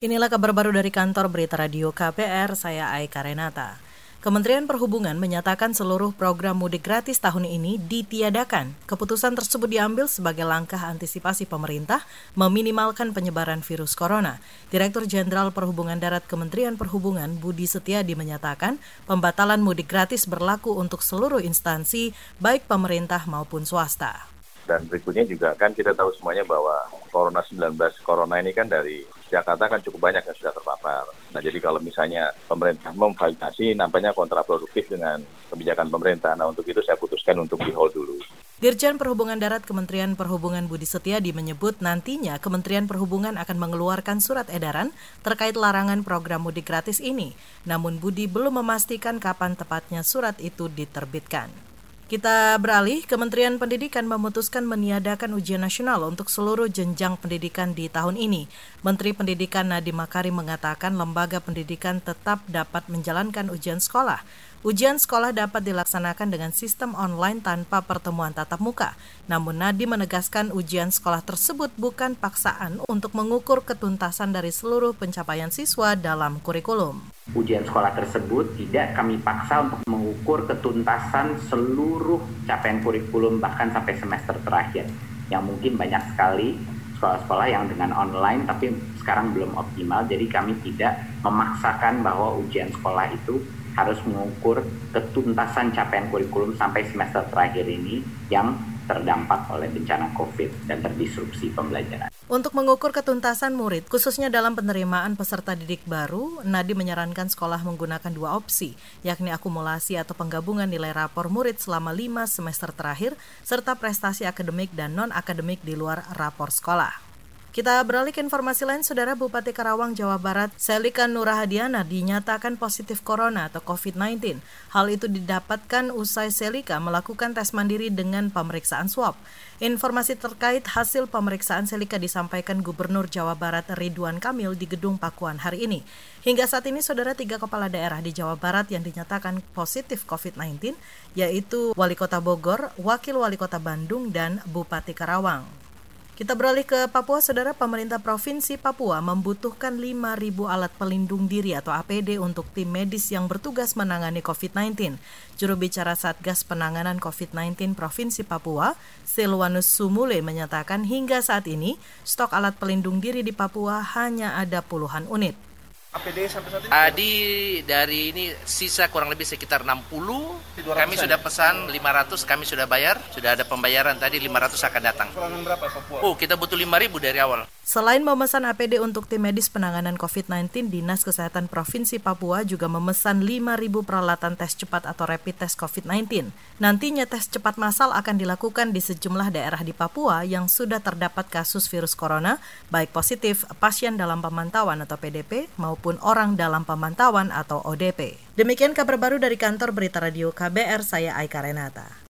Inilah kabar baru dari kantor Berita Radio KPR, saya Aika Renata. Kementerian Perhubungan menyatakan seluruh program mudik gratis tahun ini ditiadakan. Keputusan tersebut diambil sebagai langkah antisipasi pemerintah meminimalkan penyebaran virus corona. Direktur Jenderal Perhubungan Darat Kementerian Perhubungan Budi Setiadi menyatakan pembatalan mudik gratis berlaku untuk seluruh instansi, baik pemerintah maupun swasta. Dan berikutnya juga kan kita tahu semuanya bahwa Corona 19 Corona ini kan dari Jakarta kan cukup banyak yang sudah terpapar. Nah jadi kalau misalnya pemerintah memvalidasi nampaknya kontraproduktif dengan kebijakan pemerintah. Nah untuk itu saya putuskan untuk di hold dulu. Dirjen Perhubungan Darat Kementerian Perhubungan Budi Setiadi menyebut nantinya Kementerian Perhubungan akan mengeluarkan surat edaran terkait larangan program mudik gratis ini. Namun Budi belum memastikan kapan tepatnya surat itu diterbitkan. Kita beralih, Kementerian Pendidikan memutuskan meniadakan ujian nasional untuk seluruh jenjang pendidikan di tahun ini. Menteri Pendidikan Nadiem Makarim mengatakan lembaga pendidikan tetap dapat menjalankan ujian sekolah. Ujian sekolah dapat dilaksanakan dengan sistem online tanpa pertemuan tatap muka. Namun Nadi menegaskan ujian sekolah tersebut bukan paksaan untuk mengukur ketuntasan dari seluruh pencapaian siswa dalam kurikulum. Ujian sekolah tersebut tidak kami paksa untuk mengukur ketuntasan seluruh capaian kurikulum bahkan sampai semester terakhir. Yang mungkin banyak sekali sekolah-sekolah yang dengan online tapi sekarang belum optimal jadi kami tidak memaksakan bahwa ujian sekolah itu harus mengukur ketuntasan capaian kurikulum sampai semester terakhir ini yang terdampak oleh bencana COVID dan terdisrupsi pembelajaran. Untuk mengukur ketuntasan murid, khususnya dalam penerimaan peserta didik baru, Nadi menyarankan sekolah menggunakan dua opsi, yakni akumulasi atau penggabungan nilai rapor murid selama lima semester terakhir, serta prestasi akademik dan non-akademik di luar rapor sekolah. Kita beralih ke informasi lain, Saudara Bupati Karawang, Jawa Barat, Selika Nurahadiana dinyatakan positif corona atau COVID-19. Hal itu didapatkan usai Selika melakukan tes mandiri dengan pemeriksaan swab. Informasi terkait hasil pemeriksaan Selika disampaikan Gubernur Jawa Barat Ridwan Kamil di Gedung Pakuan hari ini. Hingga saat ini, Saudara tiga kepala daerah di Jawa Barat yang dinyatakan positif COVID-19, yaitu Wali Kota Bogor, Wakil Wali Kota Bandung, dan Bupati Karawang. Kita beralih ke Papua, Saudara pemerintah Provinsi Papua membutuhkan 5.000 alat pelindung diri atau APD untuk tim medis yang bertugas menangani COVID-19. Juru bicara Satgas Penanganan COVID-19 Provinsi Papua, Silwanus Sumule menyatakan hingga saat ini stok alat pelindung diri di Papua hanya ada puluhan unit. APD sampai saat ini? Adi dari ini sisa kurang lebih sekitar 60. Kami sudah ya? pesan 500, kami sudah bayar, sudah ada pembayaran tadi 500 akan datang. Kurangan berapa Papua? Oh, kita butuh 5000 dari awal. Selain memesan APD untuk tim medis penanganan COVID-19, Dinas Kesehatan Provinsi Papua juga memesan 5.000 peralatan tes cepat atau rapid test COVID-19. Nantinya tes cepat massal akan dilakukan di sejumlah daerah di Papua yang sudah terdapat kasus virus corona, baik positif pasien dalam pemantauan atau PDP maupun orang dalam pemantauan atau ODP. Demikian kabar baru dari kantor Berita Radio KBR, saya Aika Renata.